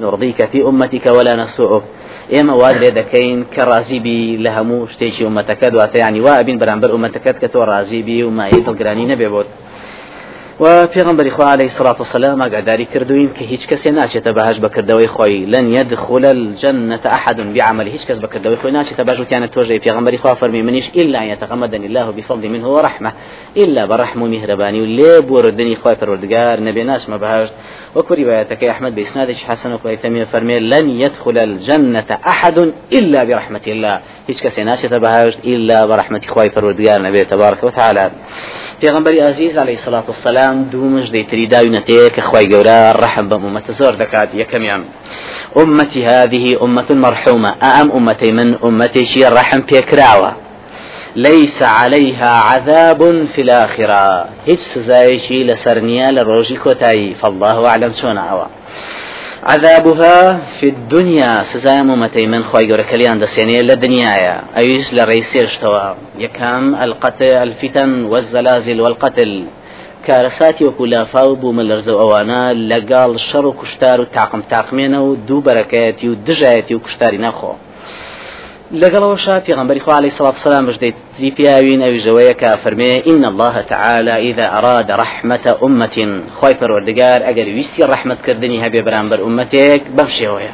نرضيك في أمتك ولا نسوءك. ئێمە واد لێ دەکەین کە ڕازیبی لە هەموو شتێکی ومەتەکە دواتە ینی وا بین بەرامبەر ومەتەکەت کە تۆ ڕازیبی و پێغمبەری خوا عليه الصلاة والسلام ئاگاداری کردوین کە هیچ کەسێ ناچێتە بەهاش بەکردەوەی خۆی. لن يدخل الجنة أحد بعمل هیچ کەس بەکردەوەی خۆی ناچێتە باش وتیانە تۆژەی پێغمبەری خوا فەرمی منیش إلا أن يتغمدني الله بفضل منه ورحمة. إلا برحم و میهرەبانی و لێ بوردنی خۆی پەروەردگار نەبێ ناچمە بەهاشت وەکو روايتك أحمد بإسناد حسن وكويثمي فرمي لن يدخل الجنة أحد إلا برحمة الله. هیچ کەسێ ناچێتە بەهاشت إلا برحمة خۆی پەروەردگار نەبێت تبارك وتعالى پێغمبەری عزیز عليه الصلاة والسلام دوو مژدەی تری داوینەتەیە کە خی گەورە ڕحم بە ئومەتە زۆر دەکات یەکەمیان. أمتي هذه أمة مرحومة. أم أمتي من أمتي شي رحم بيكراوة ليس عليها عذاب في الآخرة. هيج سزايشي لسرنيا لروجي كوتاي فالله أعلم شون عوا عذابها في الدنيا سزای ممتي من گەورە کەلیان دەسێنێ لە دنیاە ئەویش لە ڕێسێشتەوە یەکەم القتل الفتن والزلازل والقتل. کارەساتی وەکو لافاو بوو مەلەرزە ئەوانە لەگەڵ شەڕ و کوشتار و تاقم تاقمێنە و دوو نەخۆ لەگەڵەوەشا پێغمبەری خوا عليه الصلاة والسلام بجدي تريبياوين أو جويك فرمي إن الله تعالى إذا أراد رحمة أمة خوي پروردگار أجر ويستي رحمة كردني هبي برامبر أمتك بمشي هويا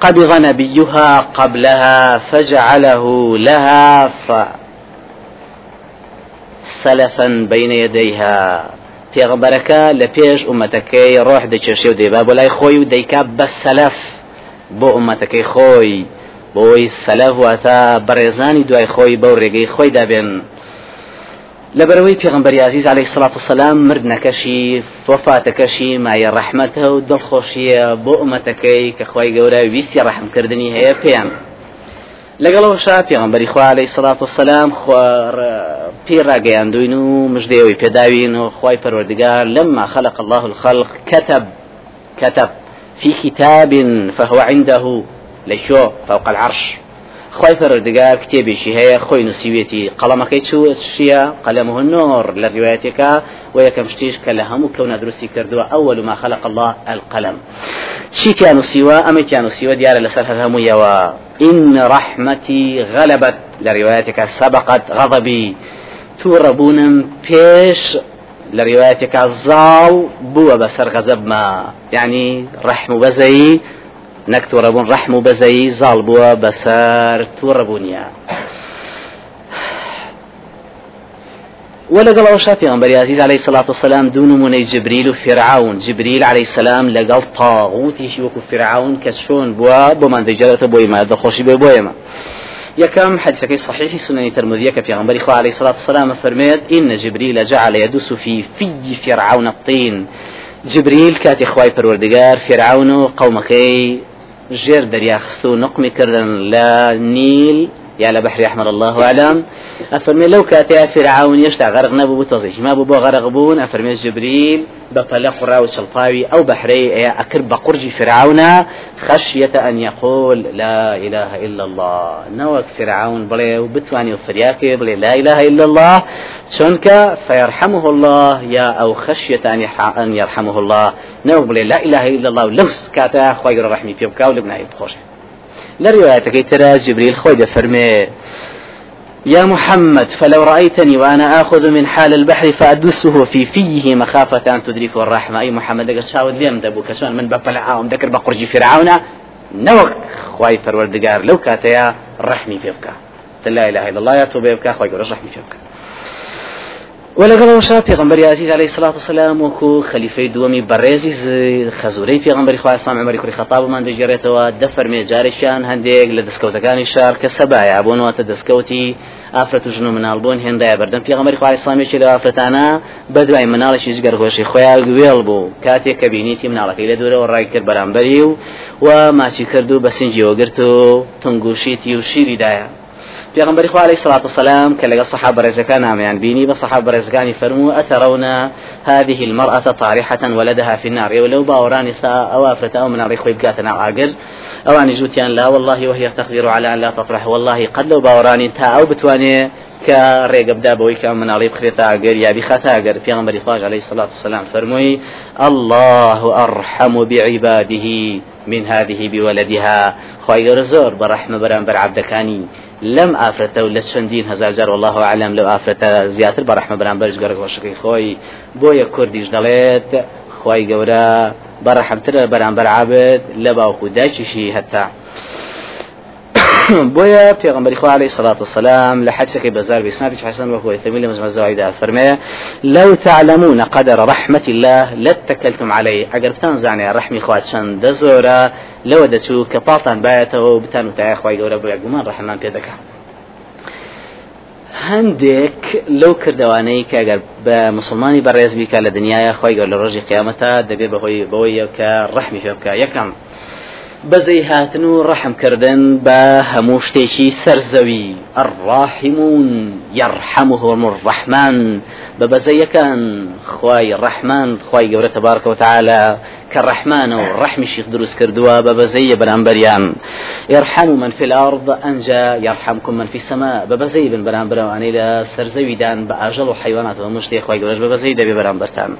قبض نبيها قبلها فجعله لها ف سلفا بين يديها. پێغمبەرەکە لە پێش ئومەتەکەی ڕۆح دەچێشێ و دەیبا بۆ لای خۆی و دەیکا بە سەلف بۆ ئومەتەکەی بۆی سەلەف واتە بەڕێزانی دوای خۆی بەو ڕێگەی خۆی دابێن. لەبەرەوەی پێغمبەری عزیز عليه الصلاة والسلام مردنەکەشی وفاتەکەشی مایە ڕەحمەتە و دڵخۆشیە بۆ ئومەتەکەی کە خۆی گەورە ویستی ڕەحمکردنی هەیە پێیان. لەگەڵەوە شا پێغمبەری خوا عليه الصلاة والسلام پێ ڕاگەیاندوین و مژدەوەی پێداوین و خی پەروەردگار لما خلق الله الخلق كتب كتب في كتاب فهو عنده. لەشۆ فوق العرش. خۆی پەرۆردگار کتێبێکی هەیە خۆی نووسیوێتی قەڵەمەکەی چوە؟ قەلەمه النور و شتیش کە لە هەموو کەونا دروستی کردووە. ئەوەل ما خلق الله القلم. چیتیان نووسیوە؟ ئەمەتیان نووسیوە؟ دیارە لەسەر هەر هەموویەوە. إن رحمتي غلبت لروايتك سبقت غضبي توڕەبوونم پێش لە ڕواەتێکا زاڵ بووە بەسەر غەزەبما یعنی ڕەحم و بەزەی نەک تووڕەبوون ڕەحم و بەزەی زاڵ بووە بەسەر تووڕەبوونیە ولقل أوشا في أنبري عزيز عليه الصلاة والسلام دون من جبريل وفرعون جبريل عليه السلام لقل طاغوتي شوكو فرعون كشون بوا بمن دجالة بويما دخوشي بويما يكم حديثك صحيح سنن الترمذي في غنبري عليه الصلاة والسلام فرميت إن جبريل جعل يدس في في فرعون الطين جبريل كاتي خواي پروردگار فرعون قومكي ژێر دەریاخست و نقمی کردن لە نیل یا لە بەحری ئەحمر الله أعلم. أفرمي لو كاتيا فرعون يشتا غرق نبو بتوزيش. ما بو بون. أفرمي جبريل بپەلە قڕا و چڵپاوی ئەو بەحرەی ئەیە ئەکرد بە قورجی لا إله إلا الله. نەوەک فرعون بڵێ و بتوانانی و فریاکێ بڵێ لا إله إلا الله. چونك فيرحمه الله. يا أو خشية أن يرحمه الله. نەوەک بڵێ لا إله إلا الله. لەو کاتە خۆی ڕحمی پێ بکاو لە ڕواەتەکەی ترە جبريل خۆی دەفەرمێ يا محمد فلو رأيتني وأنا آخذ من حال البحر فأدسه في فيه مخافة أن تدركه الرحمة. أي محمد قال شاود ليم دبو كشان من ببلعاهم ذكر بقرجي فرعون نوك خواي فروردقار لو كاتيا رحمي فيبك لا إله إلا الله يا توبة يبكى خواي رحمي فيبك ولەگەڵەوە شا پێغمبەری عزیز عليه الصلاة والسلام وەکو خەلیفەی دووەمی بەڕێزی خەزورەی پێغمبەری خوا سام عمەری کوڕی خەتابمان دەگەڕێتەوە دەفەرمێ جارێکیان هەندێک لە دەستکەوتەکانی شار کە سەبایە بۆنەوەتە دەستکەوتی ئافرەت و ژن و مناڵ بوون هێندایە بەردەم. پێغمبەری خوا ئیسلامێکی لە ئافرەتانە؟ بەدوای مناڵێکی جگەرگۆشی خۆیان گوێڵ بوو کاتێک کە بینیتی مناڵەکەی لە دوورەوە ڕای کرد بەرامبەری و و ماچی کرد و بە سنجیەوە گرت و تنگوشیتی و شیریدایە پێغمبەری خوا عليه الصلاة والسلام كلا لەگەڵ صحابة رزكان عميان بيني بصحابة رزكان فرموا أترون هذه المرأة طارحة ولدها في النار؟ ولو باوراني سا أو أفرت أو من أريخ بكاتنا عاقل أو أن جوتيان لا والله وهي تقدر على أن لا تطرح. والله قد لو باوراني تا أو بتواني کە ڕێگە بدا بەوەی کە مناڵی بخرێتە ئەگەر یابی خەتاگەر پێغمبەری خواج عليه الصلاة والسلام فرمووی الله أرحم بعباده من هذه بولدها. خواهي رزور برحمة بر عبدكاني لم ئافرەتە و لە چەندین هزار والله عالم لەو ئافرەتە زیاتر بە ڕحمە بەران بەرش گەڕ گۆشەکەی خۆی بۆیە کوردیش دەڵێت خی گەورە بەڕەحمترە بەرامبەر عابد لە باوکو دایکیشی هەتا. في غنبري خو عليه الصلاة والسلام لحدثك بزار بإسناد حسن وهو يثمين لمزمع الزوايدة فرمي لو تعلمون قدر رحمة الله لاتكلتم عليه أقرب تنزعني رحمي خوات شن دزورا لو دتو كباطان بايته بتانو تاي خواي قورا بويا قمان رحمان بيدك هەندێک لەو کردوانەی کە ئەگەر بە مسلمانی بەڕێز بیکە لە دنیاە خۆی گەور لە ڕۆژی قیامەتە دەبێت بەهۆی بەوەی کە ڕەحمی پێ بکە. یەکەم بەزەی هاتن و ڕەحمکردن بە هەموو شتێکی سەرزەوی. الراحمون يرحمهم الرحمن. ببزيكان خواي الرحمن خواي قورة تبارك وتعالى كالرحمن والرحم الشيخ دروس كردوا ببزي بريان يرحم من في الأرض أنجا يرحمكم من في السماء. ببزي بن برانبر إلى سرزوي دان بأجل وحيوانات ومشتي خواي قورة ببزي دبي برانبرتان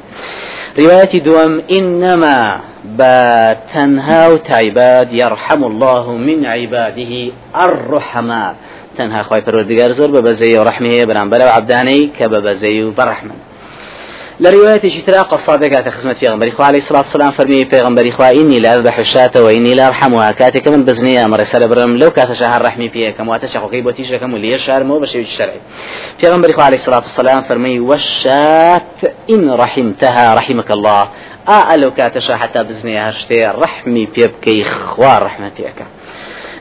رواية دوم إنما بتنها وتايباد يرحم الله من عباده الرحماء تەنها خی پەروەردگار زۆر بە بەزەی و ڕحمەیە بەرامبەر و عبدانەی کە بە بەزەی و بەڕحمن لە روايتي ترى قصادك هذا خدمة في غنبري عليه الصلاة والسلام فرمي في غنبري إني لا الشاة وإني لا أرحمها كاتك من بزنية أمر سال برم لو كات شهر رحمي فيها كم واتشق وكيب وتيجر كم واللي الشهر مو بشيء الشرعي في غنبري عليه الصلاة والسلام فرمي والشاة إن رحمتها رحمك الله آه لو كات حتى بزنية هشتي رحمي بيبكي خوار رحمتك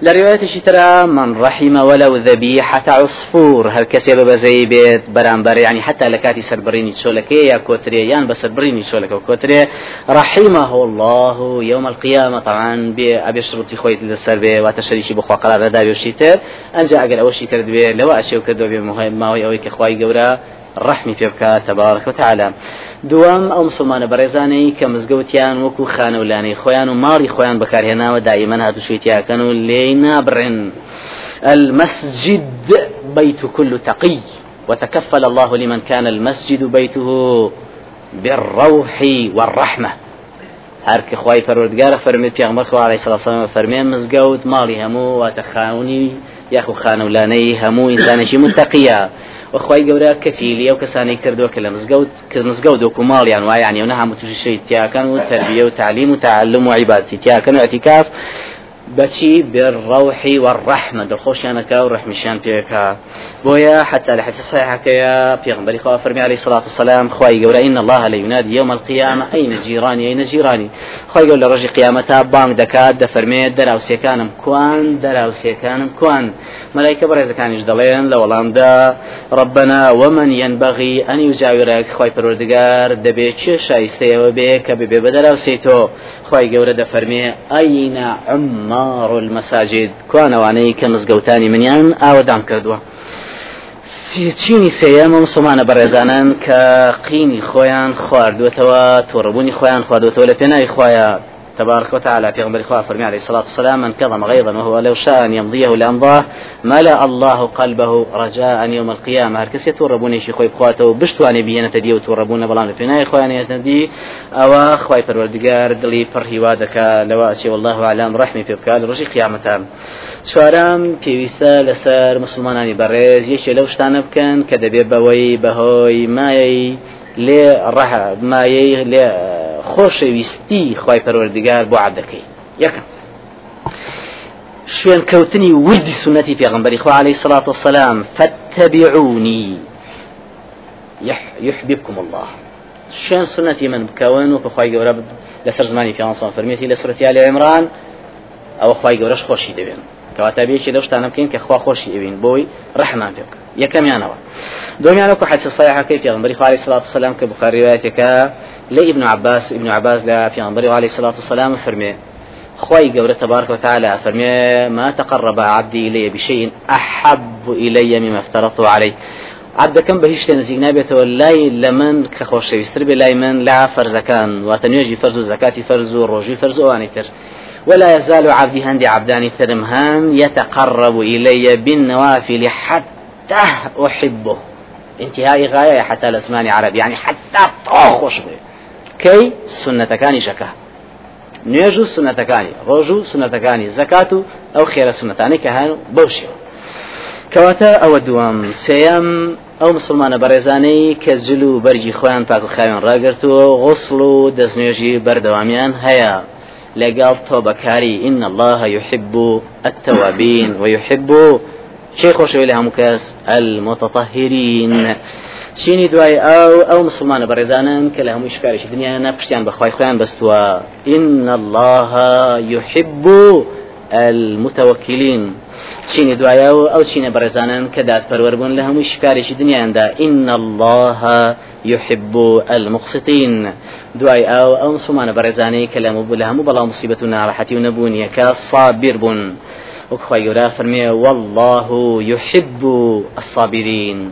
لرواية ترى من رحم ولو ذبيحة عصفور. هل كسي بزي بيت برامبر يعني حتى لكاتي سربريني تشولك يا كوتري يان بسربريني تشولك وكوتري رحمه الله يوم القيامة طبعا بأبي شرطي خويت للسربي وتشريشي بخوا قرار دابي وشيتر. أنجا أقل أوشي تردبي لو أشيو كردو بمهم ما هو أوي كخواي قورا. ڕحمی پێ بکات تەبارك و تعالى دوام ئەو مسلمانە بەڕێزانەی کە مزگەوتیان وەکو خانەولانەی خۆیان و ماڵی خۆیان بەکارهێناوە دائیمەن هاتوشوێتیاکەن و لێی نابڕێن. المسجد بيت كل تقي وتكفل الله لمن كان المسجد بيته بالروح والرحمة. هر که خوای پروردگار فرمید پیغمبر خو علیه الصلاه والسلام فرمید مزگەوت ماڵی هەموو واتە خاونی یاخو خانەولانەی هەموو ئینسانێکی متەقیە وخوای گەورە کەفیلی ئەو کەسانی کردووە کە لە مزگەوت کە مزگەوت وەکو ماڵیان وایە عنی و نەهاموو توشی شەی تیاکەن و تربیە و تعلیم و تعلم و عیباتی تیاکەن و اعتکاف بچي بالروح والرحمة دخوشيانك ورحمشان بيك بويا حتى لحديث صحيح يا بيغمبري خواه فرمي عليه الصلاة والسلام خواهي قول إن الله لا ينادي يوم القيامة أين جيراني أين جيراني لرجي قيامتها بانك دكات دفرمي دراو سيكانم كوان دراو سيكانم كوان ملائكة برز كان يجدلين لو دا ربنا ومن ينبغي أن يجاورك خواهي پروردگار دبي چه شايسته وبيك ببي بدراو سيتو خواهي قول دفرمي أين عمار المساجد. كوان واني كمزقوتاني منيان آودان كردوا چینی سەیەمە مسلمانە بەڕێزانان کە قینی خۆیان خواردوێتەوە تۆڕبوونی خۆیان خواردوێتەوە لە پێناوی خۆیان تبارك وتعالى في غنبري خواه فرمي عليه الصلاة والسلام من كظم غيظا وهو لو شاء أن يمضيه لأمضاه ملأ الله قلبه رجاء يوم القيامة. هر كسي توربوني شي خوي بخواته بشتواني بيانا تدي وتوربونا بلان فينا خواني تدي أو خوي پروردگار دلي پر هوادك لواشي والله أعلم رحمي في بكال رجي قيامتان چوارم پێویستە لەسەر مسلمانانی بەڕێز یەکێ لەو شتانە بکەن کە دەبێت بەوەی بەهۆی مایەی لێ ڕەح مایەی لێ خۆشەویستی خی پەروەردگار بۆ عادەکەی یەکەم. شوێن کەوتنی وردی سنەتی پێغمبەری خوا عليه الصلاة والسلام فاتبعوني يحببكم الله. شوێن سنەتی من بکەون و بخوای گەورە لەسەر زمانی پیانسان فەرمیێتی لە سورەتی آل عمران ئەوە خی گەورەش خۆشی دەبێن کەواتە بێکی لەو شتانە بکەین کە خوا خۆشی ئەوین بۆی ڕەحمان پێ بکە یەکەمیانەوە. دومیانەکو حەج صحیحەکەی پێغمبەری خوا عليه الصلاة والسلام کە بخاری روايتەکە لي ابن عباس ابن عباس لا في أنبري عليه الصلاة والسلام فرمي خوي قولة تبارك وتعالى فرمي ما تقرب عبدي إلي بشيء أحب إلي مما افترضت عليه. عبد كم بهش نزيق نابيته والله لمن كخوش يستر بلاي من فرز كان واتنيجي فرز زكاة فرز روجي فرز وانيتر. ولا يزال عبدي هندي عبداني ثرمهان يتقرب إلي بالنوافل حتى أحبه. انتهاء غاية حتى الأسمان عربي يعني حتى طوخش به کەی سنەتەکانی شەکە نوێژ و سنەتەکانی ڕۆژ و سنەتەکانی زەکات و ئەو خێرە سنەتانی کە هەن بەوشێ کەواتە ئەوە دووەم سێەم ئەو مسلمانە بەڕێزانەی کە جل و بەرجی خۆیان پاک و خاوێن ڕاگرتووە غسڵ و دەستنوێژی بەردەوامیان هەیە لەگەڵ الله يحب التوابين ويحب شيء خۆشەوەی لە هەموو المتطهرين. چینی دوای ئەو ئەو مسلمانە بەڕێزانن کە لە هەموو شکارێکی دنیا نەپشتیان بەخوای خۆیان بەستووە. إن الله يحب المتوكلين. چینی دوایە و ئەو چینە بەڕێزانن کە دادپەروەربوون لە هەموو شکارێکی دنیادا إن الله يحب المقسطين. دوای ئەو ئەو مسلمانە بەڕێزانەی کە لە لە هەموو بەڵام مصیبەت و ناڕەحەتی و نەبوونیەکە صابر بوون. وەخوای گەورە والله يحب الصابرين.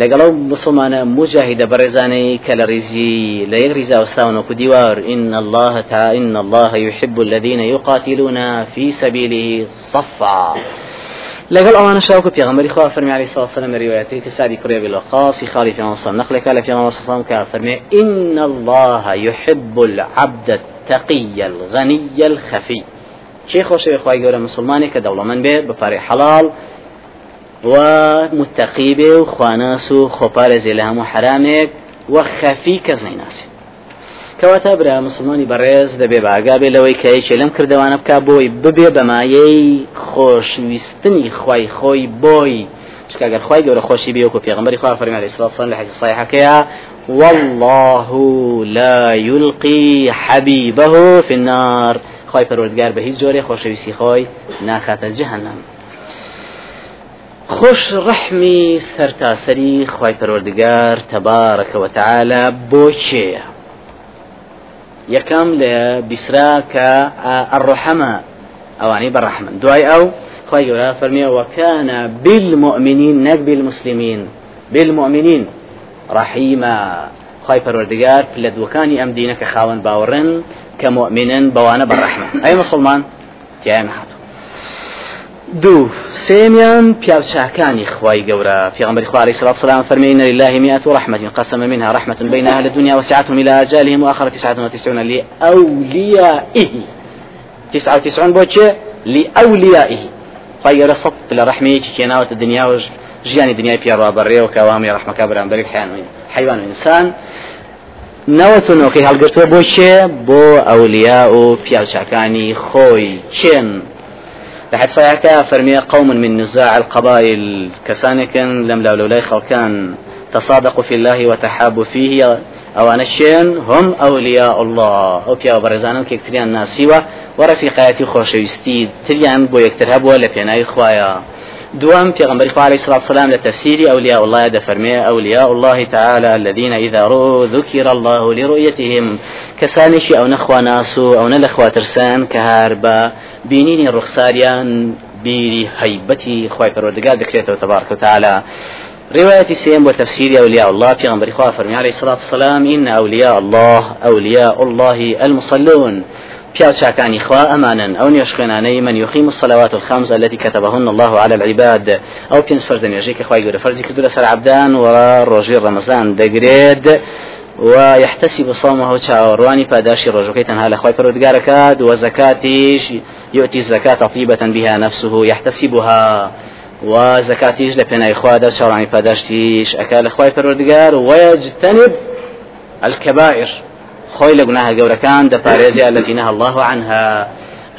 لەگەڵ مسلمانە مجاهدە بەڕێزانەی کە لە ڕیزی لە یەک دیوار إن الله تعالى إن الله يحب الذين يقاتلون في سبيله صفا. لەگەڵ ئەوانە شاوکە پێغمبەری خوا فەرمی علی سڵ سلم ریواەتی کە سادی کوڕێ بێ لە خاصی خاڵی پێوەسەم نەقلێکا لە پێوەسەم کە فەرمێ إن الله يحب العبد التقي الغني الخفي. چی خۆشەوی خی گەورە مسلمانی کە دەوڵەمەند بێت بەپارەی حەڵال و متقی بێ و خواناس و خۆپارێزێ لە هەموو حرامێک وە خەفی کەس نەیناسی. کەواتە برا مسلمانی بەڕێز دەبێ باگا بێ لەوەی کە یەکێ لەم کردوانە بک بۆی ببێ بەمایەی خۆشویستنی خی خۆی بۆی. چکەگەر خی گەورە خۆشی بێ وکو پێغمبەری خوا الصلاة والسلام لە حدیث صحیحەکەیە والله لا يلقي حبيبه في النار. خی پەروەردگار بە هیچ جۆرێ خۆشەویستی خۆی ناخاتە جەهەنەم خۆش ڕەحمی سەرتاسەری خی پەروەردگار تەبارەکەوە تەعاالە بۆ چێە یەکەم لە بیسرا کە ئەڕۆحەمە ئەوانەی بەڕەحمن دوای ئەو خی گەورە فەرمیە وەکانە بالمؤمنین نەک بالمسلمین. بالمؤمنین ڕەحیمە خی پەروەردگار لە دووەکانی ئەم دینە کە خاوەن باوەڕن کە مؤمنن بەوانە بەڕەحمە ئەی مسلمان تیان هاتو دوو سێمیان پیاوچاکانی خوای گەورە. پیغمبری خوا عليه الصلاة والسلام فرمينا لله مئة رحمة قسم منها رحمة بين أهل الدنيا وسعتهم إلى أجالهم وآخر تسعة وتسعون لأوليائه. تسعة وتسعون بوتشي لأوليائه. خير صد لرحمه كيناوة الدنيا وج ژیانی دنیای پیاڕوا بەڕێ و کاوامی ڕحمەکە بەرامبەری حیوان و ئینسان نەوەتونەوەکەی هەڵگرتووە بۆ چێ بۆ ئەولیا و پیاوچاکانی خۆی. چێن؟ لحد صياكا فرمي قوم من نزاع القبائل. كسانك لم لا لولاي خلقان. تصادقوا في الله وتحابوا فيه. أو أنشين هم أولياء الله. أو بيا برزانا كيكتريان ناسيوة ورفيقاتي خوشويستي. تريان بو يكترهب ولا بيناي خوايا. دوام في غنبري عليه الصلاة والسلام لتفسير أولياء الله دفرمي أولياء الله تعالى الذين إذا رؤوا ذكر الله لرؤيتهم كسانشي أو نخوى ناسو أو نلخوى ترسان كهاربا بينيني الرخصاريان بيري هيبتي خواي پروردگار دكريته تبارك وتعالى رواية سيم وتفسير أولياء الله في غنبري فرمي عليه الصلاة والسلام إن أولياء الله أولياء الله المصلون. پیاوچاکانی خوا ئەمانن ئەو نوێشخێنانەی من يقيم الصلوات الخمس التي كتبهن الله على العباد. ئەو پێنج فەرز نوێژەی کە خوای گەورە فەرزی لەسەر عبدان و ڕۆژی ڕەمەزان ويحتسب صومه چاوەڕوانی پاداشی ڕۆژەکەی تەنها لە خوای پەروەردگارەکات وزكاتيش يؤتي الزكاة طيبة بها نفسه. يحتسبها. وزكاتيش لبناي خوادا شرعني پاداشتيش أكال خوای پەروەردگار ويجتنب الكبائر. خۆی لە گوناها گەورەکان دەپارێزی التينها الله عنها.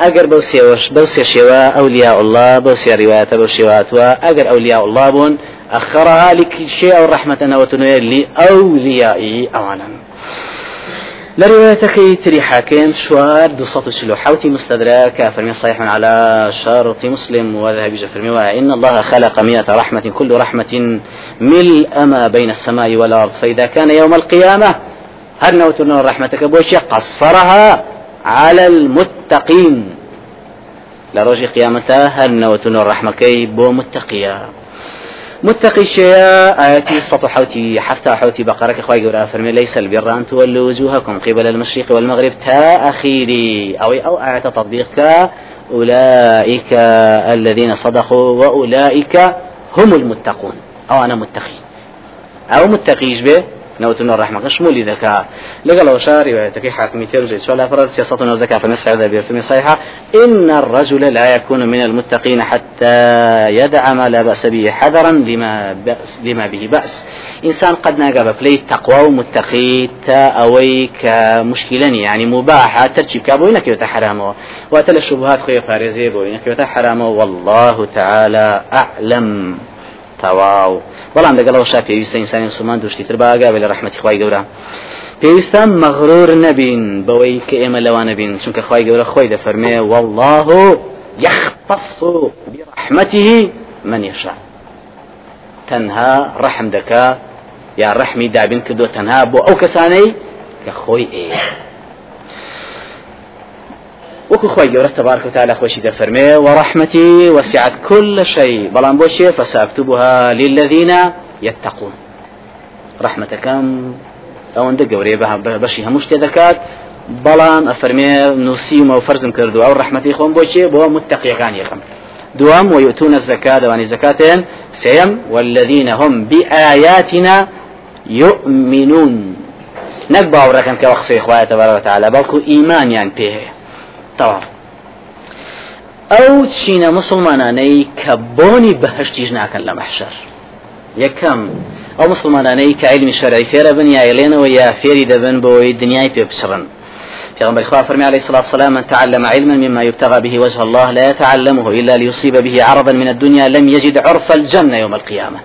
ئەگەر بەو سێوەش بەو سێ شێوە ئەولیا الله بەو سێ ڕیواتە بەو شێواتوە ئەگەر ئەولیا الله بوون أخرها لكشي أو رحمة نوتنوير لأوليائه أولا لروايتك تري حاكم شوار دو صوت شلو حوتي مستدرك فرمي صحيح على شرط مسلم وذهب جفرمي إن الله خلق مئة رحمة كل رحمة ملء ما بين السماء والأرض. فإذا كان يوم القيامة هر نوتنا رحمتك بوش قصرها على المتقين. لروج قيامتها هر نوتنا رحمكي بو متقيا متقي؟ شيء آياتي سطح حوتي حتى حوتي بقرة خوي قرا فرمي ليس البر أن تولوا وجوهكم قبل المشرق والمغرب. تا أخيري أو أو آية تطبيق أولئك الذين صدقوا وأولئك هم المتقون. أو أنا متقين أو متقيش به؟ نوتن الرحمة شمولي ذكاء لقال وشا روايتك حاكمي ترجع سؤال فرد سياسة وزكاة فنسعى ذا في صحيحة إن الرجل لا يكون من المتقين حتى يدع ما لا بأس به حذرا لما بأس لما به بأس. إنسان قد ناقب بلي تقوى ومتقي تا أوي كمشكلة يعني مباحة ترتيب كابوينك كيوتا حرامه. واتل الشبهات خويا فارزي بوينك كيوتا حرامه. والله تعالى أعلم. تواو. بەڵام لەگەڵەوە شا پێویستە ئینسانی مسلمان دوشتیتر باگا بێ لە ڕحمەتی خی گەورە. پێویستە مەغرور نەبین بەوەی کە ئێمە لەوانە بین چونکە خی گەورە خۆی دەفەرمێ والله يختص برحمته من يشاء تەنها ڕەحم دەکا یا ڕەحمی دابین تەنها بۆ ئەو کەسانەی کە خۆی ئێ. وكو خوي جورة تبارك وتعالى خوشي دفرمي ورحمتي وسعت كل شيء بلان بوشي فسأكتبها للذين يتقون. أو اند جوري بشي هموش تذكات بلان أفرمي نوسيم أو فرزم كردو أو رحمتي خون بوشي بو متقي كان يخم دوام ويؤتون الزكاة دواني زكاتين سيم والذين هم بآياتنا يؤمنون. نقبع وركن كوخصي إخوة تبارك وتعالى بلكو إيمان يعني بيه. تەواو. ئەو چینە مسلمانانەی کە بۆنی بەهشتیش ناکەن لە مەحشەر یەکەم ئەو مسلمانانەی کە بن یا ئێڵێنەوە یا فێری دەبن بۆی دنیای پێ بچڕن پیغمبر فرمي عليه الصلاة والسلام من تعلم علما مما يبتغى به وجه الله لا يتعلمه إلا ليصيب به عرضا من الدنيا لم يجد عرف الجنة يوم القيامة.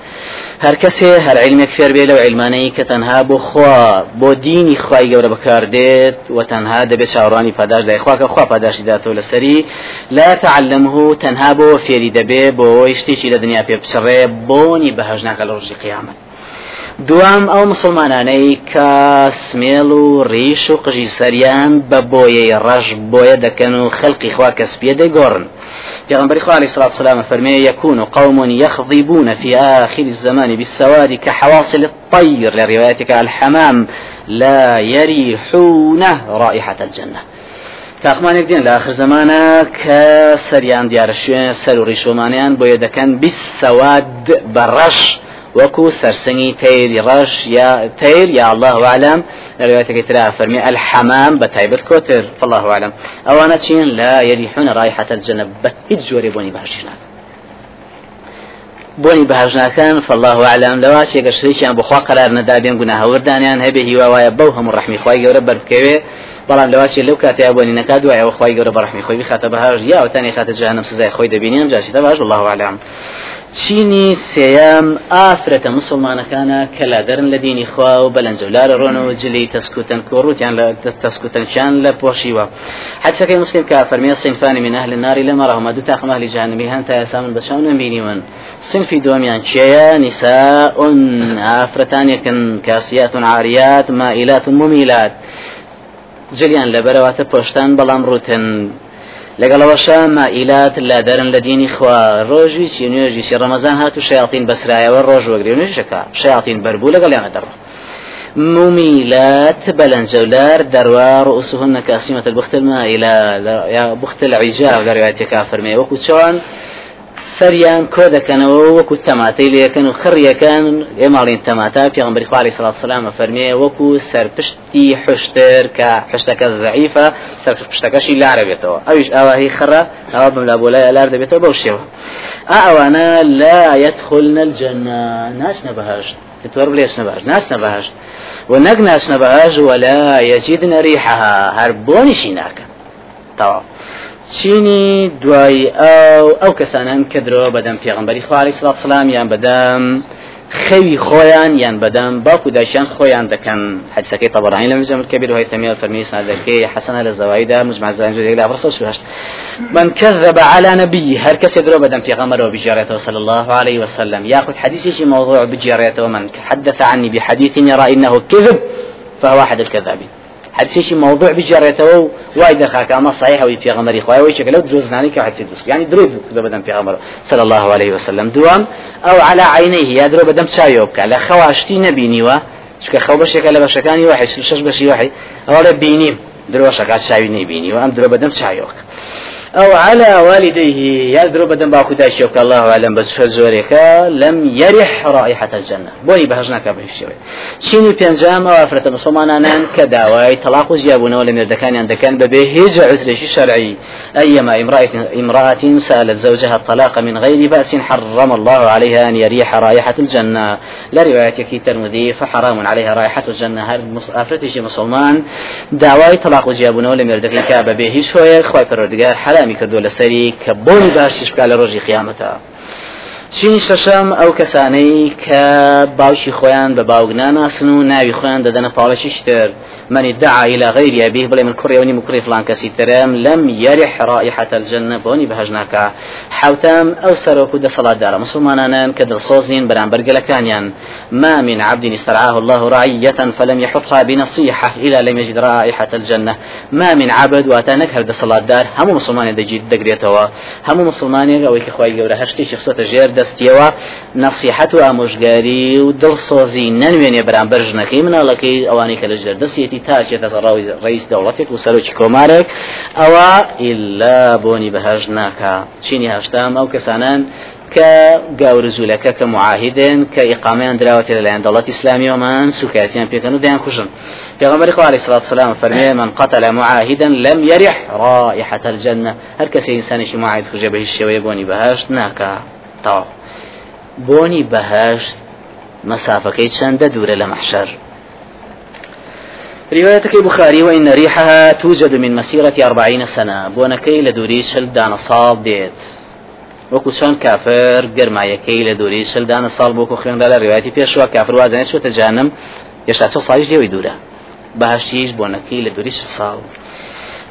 هەر کەسێ هەر علمێک فێر بێ لەو علمانەی کە تەنها بۆ خوا بۆ دینی خی گەورە بەکار دێت و تەنها دەبێت چاوەڕانی پاداش دای خواکە خوا پاداشی داتەوە لەسەری لا تعلمه تەنها بۆ فێری دەبێ بۆ شتێکی لە دنیا پێ بچڕێ بۆنی بەهژ ناکە لە ڕژی قیامەت دوام ئەو مسلمانانەی کە سمێڵ و ڕیش و قژی سەریان بە بۆیەی ڕەش بۆیە دەکەن و خەڵقی خوا کەسپێ دەگۆڕن. پیغمبر خدا عليه الصلاة والسلام فرمي يكون قوم يخضبون في آخر الزمان بالسواد كحواصل الطير لروايتك الحمام لا يريحون رائحة الجنة. تاقمانێک دێن لە آخر زمانە کە سەریان دیارە شوێن سەر و ڕیشۆمانیان بۆ یەدەکەن بیسەواد بەڕەش وەکو سەرسنگی تەیری ڕەش یا تەیر یا الله عالم لروايتك ترى فرمي الحمام بتايبر كوتر فالله أعلم. أوانا تشين لا يريحون رائحة الجنة بهج جوري بوني بۆنی بەهژناکان فالله عالم لەوا چێگە شریکیان بخوا قرار نەدابێن گونا هەوردانیان هەبێ هیواوایە بەو هەموو ڕحمی خی گەورە بەرکەوێ بەڵام لەواچی لەو کاتیا بۆنی نەکات دوایەوە خی گەورە بەڕحمی خۆی بخاتە بەهاژ یا وتانی خاتە جانم سزای خۆی دەبینیم جاشی باش الله عالم. چینی سێیام ئافرەتە مسلمانەکانە کە لا دەرن لە دینی خوا و بەلەنجەولارە ڕۆنەوە جلی تەسکوتن کۆڕوتیان لە تەسکوتنشان لە پۆشیوە. حدسەکەی مسلم کە فەرمیە صنفانی من أهل النار لم أرهما دو تاقم أهل جهنم هان تا يسامن بشان بينيون صنفي دوميان شيا نساء آفرتان يكن كاسيات عاريات مائلات مميلات جلیان لەبەرەواتە پۆشتان بەڵام ڕوتن لەگەڵەوەشە مائیلات لا دەرن لە دینی خوا ڕۆژی چی نوێژی سی ڕەمەزان هات و شیاطین بەسرایەوە ڕۆژ وەگری نوێژەکە شیاطین بەربوو لەگەڵیانە دەڕۆ مميلات بلنجولار دروا رؤوسهن كاسمة البخت المائلة. يا بخت العجاب لرواية كافر مي وكو شوان سەریان کۆ دەکەنەوە وەکو تەماتەی لەکەن و خڕیەکان ئێماڵین تەماتا پێغمبەری خوا علیه الصلاة والسلام فەرمێ وەکو سەرپشتی حشتر کە حشتەکە ضعیفە سەرپشتەکەشی لارە بێتەوە ئەویش ئاواهی خڕە ئەوە بملا بۆ لای لار دەبێتەوە بەو شێوە ئەوانە لا يدخلن الجنة. ناچنە بەهشت تۆر بلێس نەباش ناچنە بەهشت و نەک ناچنە بەهشت ولا يجدن ريحها هەر بۆنیشی ناکەن تەواو چینی دوای ئەو ئەو کەسانان کە درۆ بەدەم پێغمبەری خواری سڵات سلام یان بەدەم خەوی خۆیان یان بەدەم باوکو داشیان خۆیان دەکەن. حدسەکەی طبرانی لە مجمع الكبير وهي ثمية فرمي سنادكي حسنة للزوايدة مجمع الزوايد جديد لا فرصة شو من كذب على نبي هر كس يدرو بدم في غمر وبجارته صلى الله عليه وسلم. ياخذ حديث موضوع بجارته ومن حدث عني بحديث يرى إنه كذب فهو أحد الكذابين. حديثي موضوع بجارته وايد خاك اما صحيح وي في غمر اخويا وي شكله دروز ناني كحديث دوس يعني درود كذا بدن في غمر صلى الله عليه وسلم. دوام أو على عينيه يا درو بدم شايوبك على خواشتي نبيني وا شكا خو بشك لا بشكاني واحد شش بشي واحد أو بيني درو شكا شاوي نبيني وام درو بدم شايوك أو على والديه. يدرو بدن باكو داشيوك الله أعلم بس زورك لم يرح رائحة الجنة. بوني بهجناك بهشوي شيني بينجام أو أفرت مسلمانان؟ كداواي طلاق زيابون ولا مردكان عندكان ببه هيج عذرش شرعي. أيما امرأة, امرأة سألت زوجها الطلاق من غير بأس حرم الله عليها أن يريح رائحة الجنة. لا رواية ترمذي فحرام عليها رائحة الجنة. هل أفرتش مسلمان داواي طلاق زيابون ولا مردكان كابه هيج هو خواي فرودگار حلال ئەلامی کردو لەسەری کە بۆنی باشیش بکە لە چینی شەشەم ئەو کەسانەی کە باوشی خۆیان بە باوک ناناسن و ناوی خۆیان دەدەنە پاڵەشی شتر من ادعى إلى غير أبيه بلا من كوريا وني مكري فلان كسي ترام لم يرح رائحة الجنة بوني بهجناك حوتام أو سروكو دا صلاة دار مسلمانان كدل صوزين بران برقل كانيان ما من عبد استرعاه الله رعية فلم يحطها بنصيحة إلى لم يجد رائحة الجنة. ما من عبد واتانك هرد صلاة دار. هم مسلمان دجيد دقريتوا هم مسلمان أو كخواي قورا هشتي شخصة جير دستيوا نصيحة وأمشقاري ودل صوزي ننوين بران برجنكي من الله كي أواني كالجر دستيتي تا چێتە ڕئیس دەوڵەتێک و سەرۆکی کۆمارێک. ئەوە ئللا بۆنی بەهژ ناکە چینی هەشتام ئەو کەسانان کە گاورزولەکە کە معاهدن کە ئیقامیان دراوەتێ لەلایەن دەوڵەت ئیسلامیەوەمان سوکاتیان پێکەن و دەیان کوژن پیغمبر خو عليه الصلاة والسلام فرمي من قتل معاهدا لم يرح رائحة الجنة. كسي إنسان شي معاهد به الشوية بوني بهاشت ناكا طاو بوني بهاشت مسافة كي چند دورة لمحشر روايتك البخاري وإن ريحها توجد من مسيرة أربعين سنة. بونكي لدوري شل دان صال ديت وەکو چۆن کافر گەرمایەکەی لە دووری شلدانە ساڵ بۆکو خوێندا لە ڕێواتی پێشوە. کافر وازانێت چۆتە جانم هێشتا چە ساڵیش دێوی دوورە. بەهشتیش بۆنەکەی لە دووری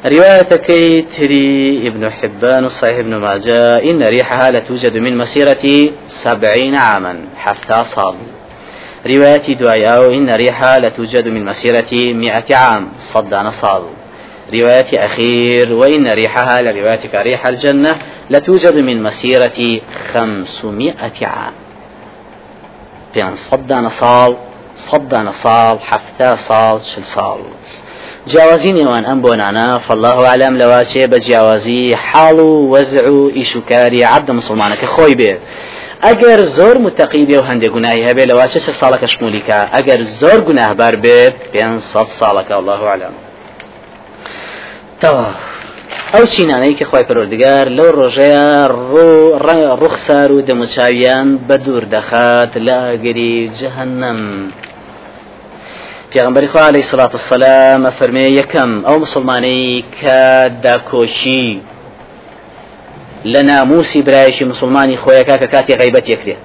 روايتكي تري ابن حبان وصحيح ابن ماجه إن ريحها لتوجد من مسيرة سبعين عاما حتى صال رواية دعاء إن ريحها لتوجد من مسيرة مئة عام صد نصاب. رواية أخير وإن ريحها لرواية ريح الجنة لتوجد من مسيرة خمسمائة عام. بين صد نصال صد نصال حفتا صال شل صال. جیاوازی نێوان ئەم بۆ نانە فالله عالم لەواچێ بە جیاوازی حاڵ و وەزع و ئیشوکاری عبدە مسلمانەکە خۆی بێ. ئەگەر زۆر متەقی بێ و هەندێک گوناهی هەبێ لە واسە چه ساڵەکە شمولیکە؟ ئەگەر زۆر گوناهبار بێت پێ ساڵەکە الله عالم تەوا ئەو چینانەی کە خی پەرۆردگار لەو ڕۆژەیە ڕوخسار و دەموچاویان بە دوور دەخات لە ئەگەری جەهنم. پێغمبەری خوا عليه الصلاة والسلام فەرمێ یەکەم ئەو مسلمانەی کە داکۆشی لە ناموسی برایشی مسلمانی خۆیەکە کە کاتی غیبەت یەکرێت.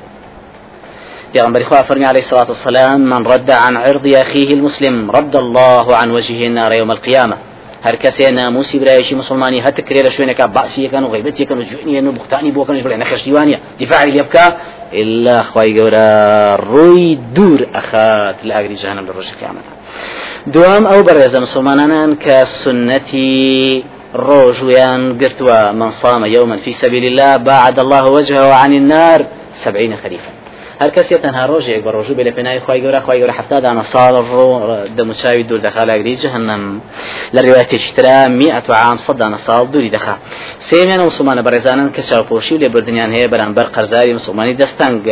پیغمبر خواه فرمي عليه الصلاة والسلام من رد عن عرض أخيه المسلم رد الله عن وجهه النار يوم القيامة. هر کەسێ ناموسی برایشی مسلمانی هەتکرێ لە شوێنێکە باسی یەکەن و غیبەت یەکەن و جوێنیە و بختانی بۆکەنش بڵێ نەخشتیوانە دیفاعی لێ إلا خی گەورە ڕووی دوور ئەخات لە لە ڕۆژی قیامەتە. دوام ئەو بەڕێزە مسلمانانان کە سنەتی ڕۆژویان گرتووە من صام يوما في سبيل الله بعد الله وجهه عن النار سبعين خريفا هەر کەسێ تەنها ڕۆژێک بە ڕۆژوو بێ لە پێناوی خی گەورە خی گەورە هەفتا دانە ساڵ ڕۆ دەموچاوی دوور دەخا لاگری جهنم. لە ڕێواتێکترا میئەت عام سەدانە ساڵ دووری دەخا سێمیان مسلمانە بەڕێزانن کە چاوپۆشی و لێبردنیان هەیە بەرامبەر قەرزاری مسلمانی دەستنگ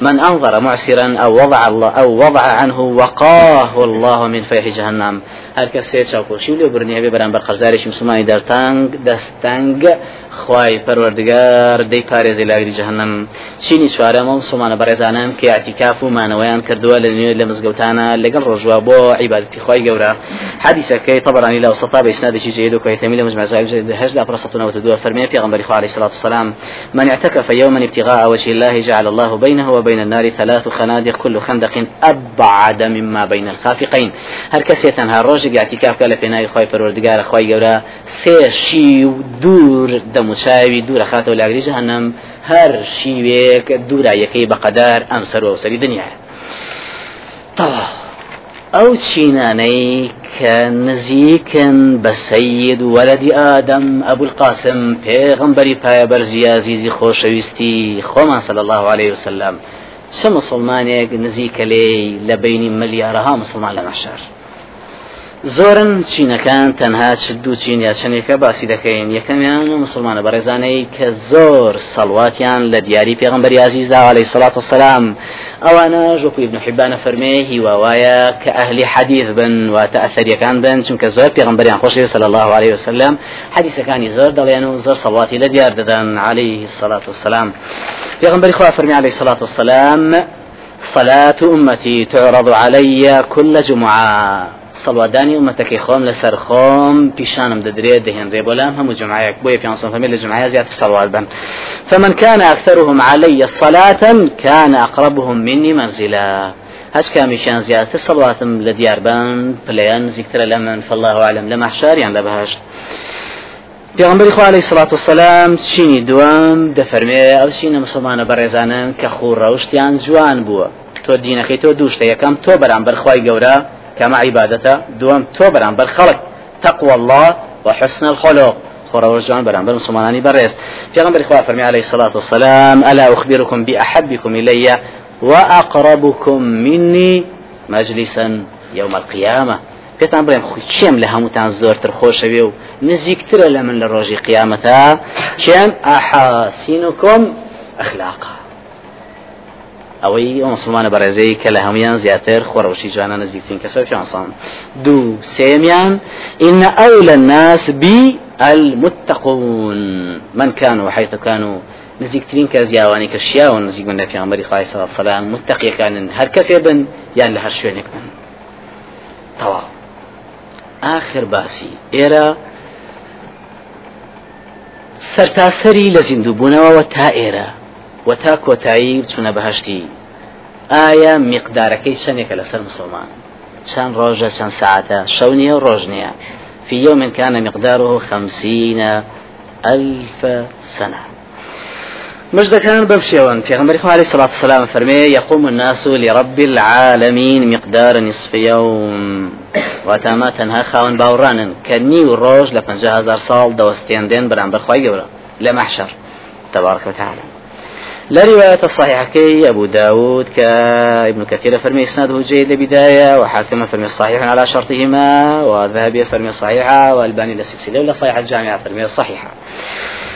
من أنظر معسرا أو وضع الله أو وضع عنه وقاه الله من فيح جهنم. هەر کەسێ چاوپۆشی و لێبرنی هەبێ بەرامبەر قەرزارێکی مسلمانی دەرتانگ دەستنگ خوای پەروەردگار دەی پارێزی لاگری جهنم چینی چوارەمە مسلمانە بەڕێزانان کە اعتیکاف و مانەوەیان کردووە لە نوێ لە مزگەوتانە لەگەڵ ڕۆژوە بۆ عیبادەتی خی گەورە. حدیثەکەی طبرانی لە وسطا بإسنادشي جيد وكويتمي لمجمع زائد هجد أبرصتنا وتدوى فرمي في غنبري عليه الصلاة والسلام من اعتكف يوما ابتغاء وجه الله جعل الله بينه وبين النار ثلاث خنادق كل خندق أبعد مما بين الخافقين هر كسي تنها ڕۆژێک اعتیکاف لە پێناوی خی پەروەردگارە خی گەورە سێ شی و دوور دەموچاوی دوورە خاتەوە لاگری جەهنم هەر شیوێک دوورایەکەی بەقەدار ئەم سەر و سەری دنیا. تەوا ئەو چینانەی کە نزیکن بە سەید وەلدی ئادەم ئەبول قاسم پێغمبەری پایە بەرزی عزیزی خۆشەویستی خۆمان صلی الله عليه وسلم چه مسلمانێک نزیکە لێ لە بینی ملیارەها مسلمان لە مەشار؟ زۆرن چینەکان تەنها دوو چین یا چنێکە باسی دەکەین. یەکەمیان و مسلمانە بەڕێزانەی کە زۆر سەڵواتیان لە دیاری پێغمبەر عزیزدا عليه سلاات وسلام ئەوانە ژۆکو ابن حیبانە فەرمێ هیواوایە کە ئەهلی حەدیث بن واتە ئەثەریەکان بن چونکە زۆر پێغمبەریان خۆشی صلى الله عليه وسلم حدیثەکانی زۆر دەڵێن و زۆر سەڵاتی لە دیار دەدەن عليه الصلاة والسلام پێغمبەری خوا فەرمی عليه الصلاة والسلام صلاة أمتي تعرض علي كل جمعة سەڵوادانی ومەتەکەی خۆم لەسەر خۆم پیشانم دەدرێت دەهێنرێ بۆ لام هەموو جمعایك بۆیە پێ فەرمی لە جمعای زیاتر سەڵوات بن فمن كان أكثرهم علي صلاة كان أقربهم مني منزلا. هەچ کامیشان زیاتر سەڵاتم لە دیاربان پلیان نزیکترە لە من فالله أعلم لە مەحشاریان لە بەهشت پێغمبەری خوا عليه الصلاة والسلام چینی دوام دەفەرمێ ئەو چینە مسلمانە بەڕێزانن کە خوڕ ڕەوشتیان جوان بووە. تۆ دینەکەی تۆ دووشتە یەکەم تۆ بەرامبەر خوای گەورە. كما عبادته دوم تو بر خلق تقوى الله وحسن الخلق. خورجان بران مسلمانانی في غنبر إخوة فرمي عليه الصلاة والسلام ألا أخبركم بأحبكم إلي وأقربكم مني مجلسا يوم القيامة. پێتان بڵێم چێم لە هەمووتان زۆرتر خۆشەوێ و نزیکترە لە من لە ڕۆژی چێم ئاحاسینکم ئەخلاقا ئەوەی ئەو مسلمانە بەڕێزەی کە لە هەمویان زیاتر خۆڕەوشی جوانە نزیکترین کەسە پیانسان دوو سێمیان إن أولى الناس بي المتقون من كانوا حيث كانوا. نزیکترین کە زیاوانی کە شیاوە نزیک من لە پیامبەری خی سەڵات سەلام متەقیەکانن. هەر کەسێ بن یان لە هەر شوێنێک بن. آخر باسی. ئێرە سەرتاسەری لە زیندووبوونەوەەوە تا ئێرە. و تا کۆتایی بچونە بەهشتی. ئایا میقدارەکەی چەندێکە لەسەر مسلمان؟ چەند ڕۆژە چەند ساعتە؟ شەو نییە في يوم كان مقداره خمسين ألف سنة. مجد كان بمشيون في غمر عليه الصلاة والسلام فرمي يقوم الناس لرب العالمين مقدار نصف يوم وتما تنها خاون باوران كني وروج لپنجه هزار سال دوستين دين بران برخواي جورا لمحشر تبارك وتعالى لرواية الصحيحة كي أبو داود كابن كثير فرمي إسناده جيد لبداية وحاكم فرمي صحيح على شرطهما وذهبي فرمي صحيحة والباني للسلسلة ولا صحيحة الجامعة فرمي الصحيحة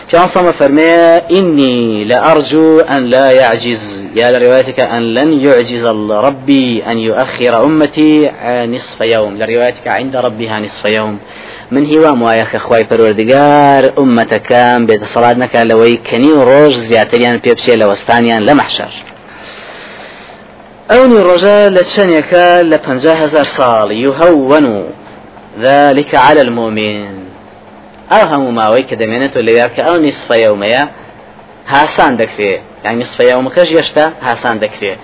في عصام فرمي إني لأرجو أن لا يعجز يا لروايتك أن لن يعجز ربي أن يؤخر أمتي نصف يوم. لروايتك عند ربها نصف يوم. من هیوام وایە خە خی پەروەردگار ئومەتەکان سەڵات نەکە لەوەی کەنی و ڕۆژ زیاتریان پێ بچێ لە وەستانیان لە مەحشەر. ئەونی ڕۆژە لە چەندێکە هزار ساڵ یهون و ذلك على المؤمن. ئەو هەموو ماوەی کە دەمێنێتەوە لەوێ کە ئەو نیسفەیەومەیە هاسان دەکرێت يعني نصفەیەومەکەش هێشتا هاسان دەکرێت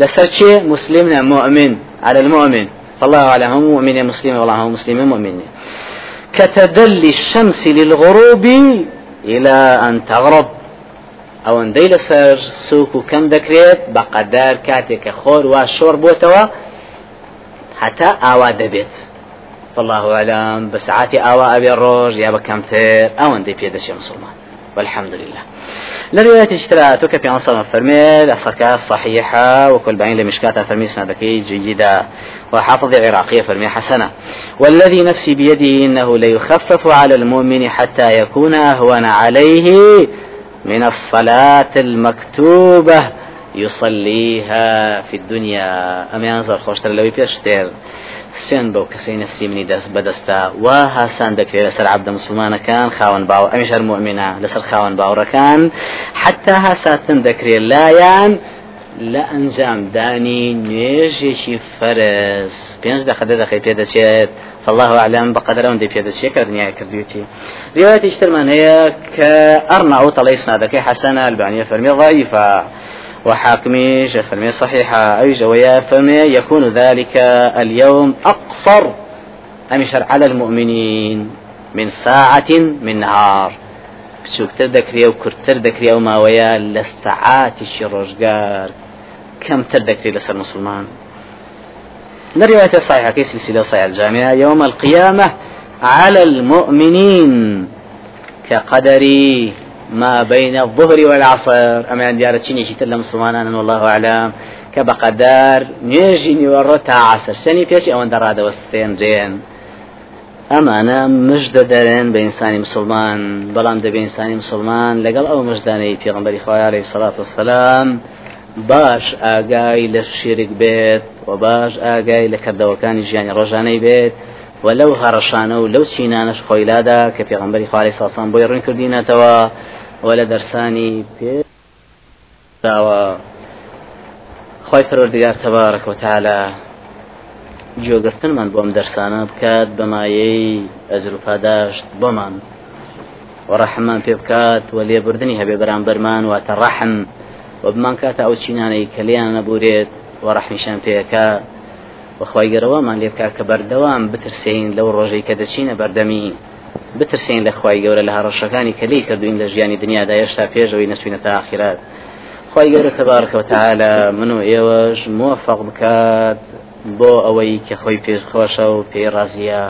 لەسەر چێ مسلم مؤمن؟ على المؤمن. فالله أعلم هم مؤمن مسلم والله هو مسلم مؤمن كتدلي الشمس للغروب إلى أن تغرب. أو أن ديل سر سوق كم ذكريت بقدر كاتك خور وشور بوتوا حتى آوا دبيت. فالله أعلم بساعات آوا أبي الروج يا بكمتر أو أن دي بيدش مسلمان والحمد لله لرواية اشترى توك في عنصر فرمي الصكاة صحيحة وكل بعين لمشكاتها فرمي سنادكي جيدة وحافظ العراقية فرمي حسنة. والذي نفسي بيده إنه ليخفف على المؤمن حتى يكون أهون عليه من الصلاة المكتوبة يصليها في الدنيا. أم ينظر خوشتر لو يبيشتر سێن بەو کەسەی نفسی منی دەست بەدەستا وا هاسان دەکرێت لەسەر عبدە مسلمانەکان خاون باو ئەمیش هەر مؤمنە لەسەر خاون باوڕەکان حتا هاساتن دەکرێت لایەن لە ئەنجامدانی نوێژێکی فەرز. پێنج دەخەدە دەخی پێ دەچێت. فالله أعلم بقدر أن في هذا الشيء كردنيا كرديوتي رواية اشترمان هي كأرنع طليس نادك حسنة البانية فرمي ضعيفة وحاكمي فرمي صحيحة أي جويا فرمي يكون ذلك اليوم أقصر أمشر على المؤمنين من ساعة من نهار. بچووکتر دەکرێ و کورتتر دەکرێ و ماوەیە لە سەعاتیشی ڕۆژگار کەمتر دەکرێت لەسەر مسلمان لرواية صحيحة سلسلة صحيح الجامعة؟ يوم القيامة على المؤمنين كقدري. ما بين الظهر والعصر. أما عندي على تشيني شيت مسلمان والله أعلم. كبقدر نيجي نورتا عصر. سني فيش أو اندر هذا وستين جين. ئەمانە مژدە دەرێن بە ئینسانی مسلمان. بەڵام دەبێ ئینسانی مسلمان. لەگەڵ ئەو مژدانەی پێغمبەری خوایاڵی سەڵات وسلام باش ئاگای لە شیرک بێت و باش ئاگای لە کردەوەکانی ژیانی ڕۆژانەی بێت و لەو هەڕەشانە و لەو چینانش خۆیلادا کە پێغمبەری خوالی ساسان بۆی ڕوون کردینەتەوە و لە دەرسانی پێداوە. خۆی پەروەردگار تەبارەک وتعالى جۆگرتنمان بۆم دەرسانە بکات بەمایەی ئەزر و پاداشت بۆمان. وەڕەحمان پێ بکات و لێبوردنی هەبێ بەرامبەرمان واتە ڕەحم. و بمان کاتە ئەو چینانەی کەلیان نەبورێت و ڕەحمیشان پێەکە بەخوای گەرەوەمان لێ بکات کە بەردەوام بترسین لەو ڕۆژەی کە دەچینە بەردەمی. بترسین لە خی گەورە لە هەڕەشەکانی کەلی کردوین لە ژیانی دنیادا هێشتا پێشەوەی نەچوینە تا آخرات. خی گەورە تەبارکەوە تعالە من و ئێوەش موفق بکات بۆ ئەوەی کە خۆی پێش خۆشە و پێی ڕازیە.